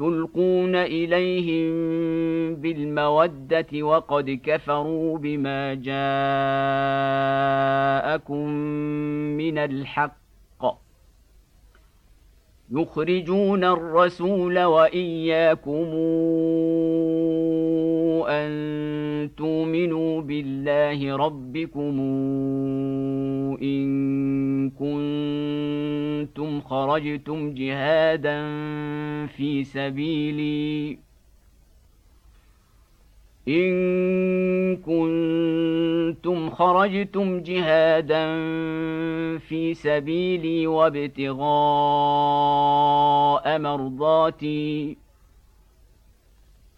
تلقون إليهم بالمودة وقد كفروا بما جاءكم من الحق. يخرجون الرسول وإياكم أن تؤمنوا بالله ربكم إن كنتم خرجتم جهادا في سبيلي. إن كنتم خرجتم جهادا في سبيلي وابتغاء مرضاتي.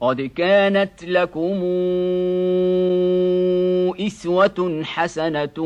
قد كانت لكم إسوة حسنة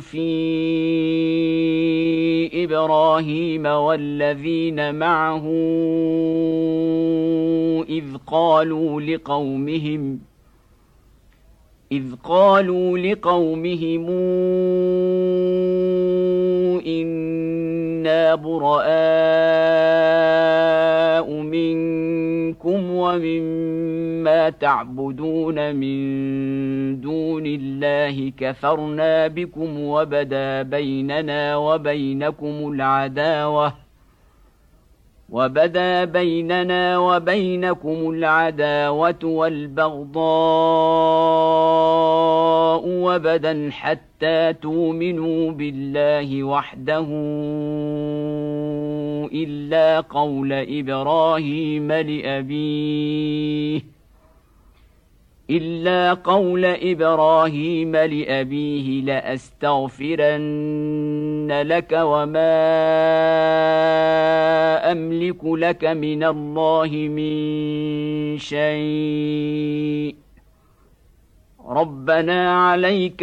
في إبراهيم والذين معه إذ قالوا لقومهم إذ قالوا لقومهم إنا براء ومما تعبدون من دون الله كفرنا بكم وبدا بيننا وبينكم العداوة وبدا بيننا وبينكم العداوة والبغضاء وبدا حتى تؤمنوا بالله وحده الا قول إبراهيم لابيه الا قول إبراهيم لابيه لاستغفرن لك وما املك لك من الله من شيء ربنا عليك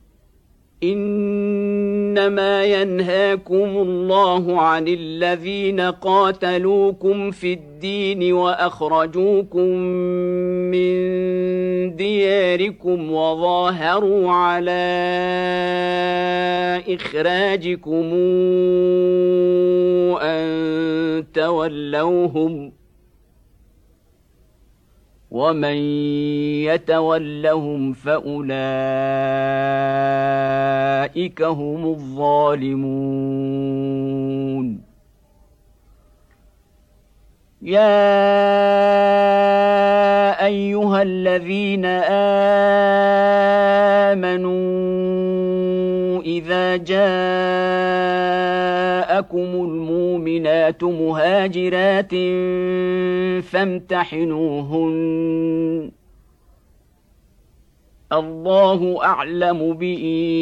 إنما ينهاكم الله عن الذين قاتلوكم في الدين وأخرجوكم من دياركم وظاهروا على إخراجكم أن تولوهم ومن يتولهم فأولئك هم الظالمون. يا أيها الذين آمنوا إذا جاءكم المؤمنات مهاجرات فامتحنوهن. الله أعلم بإيمانهن.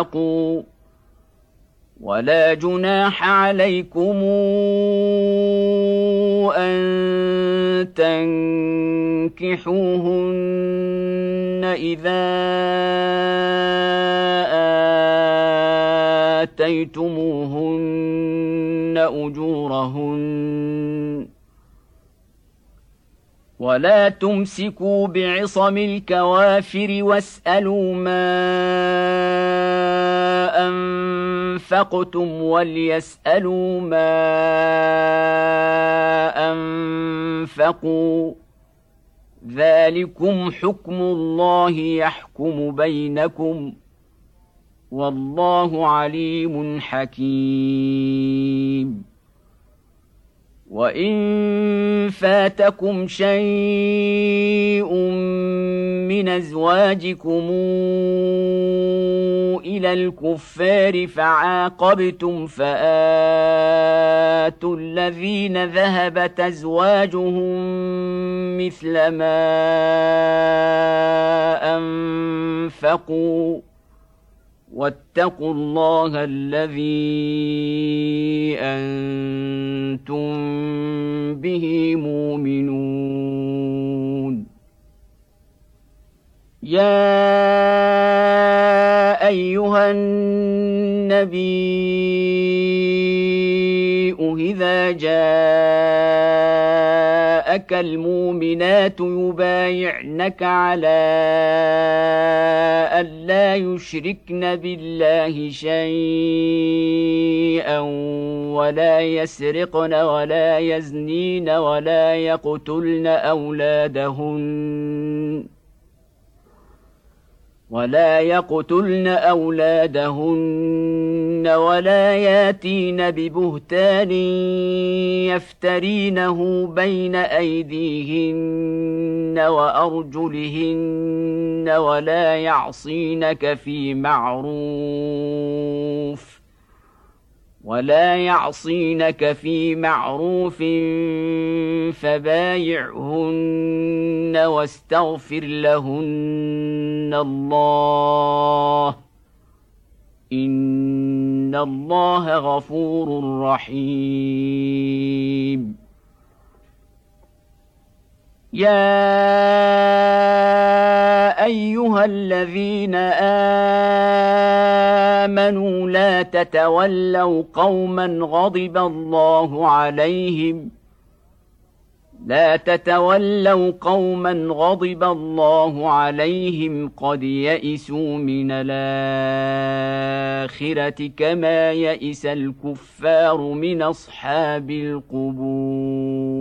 انفقوا ولا جناح عليكم أن تنكحوهن إذا آتيتموهن أجورهن ولا تمسكوا بعصم الكوافر واسألوا ما أنفقتم وليسألوا ما أنفقوا. ذلكم حكم الله يحكم بينكم. والله عليم حكيم. وان فاتكم شيء من ازواجكم إلى الكفار فعاقبتم فاتوا الذين ذهبت ازواجهم مثل ما انفقوا واتقوا الله الذي أنتم به مؤمنون. يا أيها النبي إذا جاءك المؤمنات يبايعنك على ألا يشركن بالله شيئا ولا يسرقن ولا يزنين ولا يقتلن أولادهن ولا يقتلن اولادهن ولا ياتين ببهتان يفترينه بين ايديهن وارجلهن ولا يعصينك في معروف ولا يعصينك في معروف فبايعهن واستغفر لهن الله ان الله غفور رحيم. يا ايها الذين امنوا لا تتولوا قوما غضب الله عليهم لا تتولوا قوما غضب الله عليهم قد يئسوا من الآخرة كما يئس الكفار من أصحاب القبور.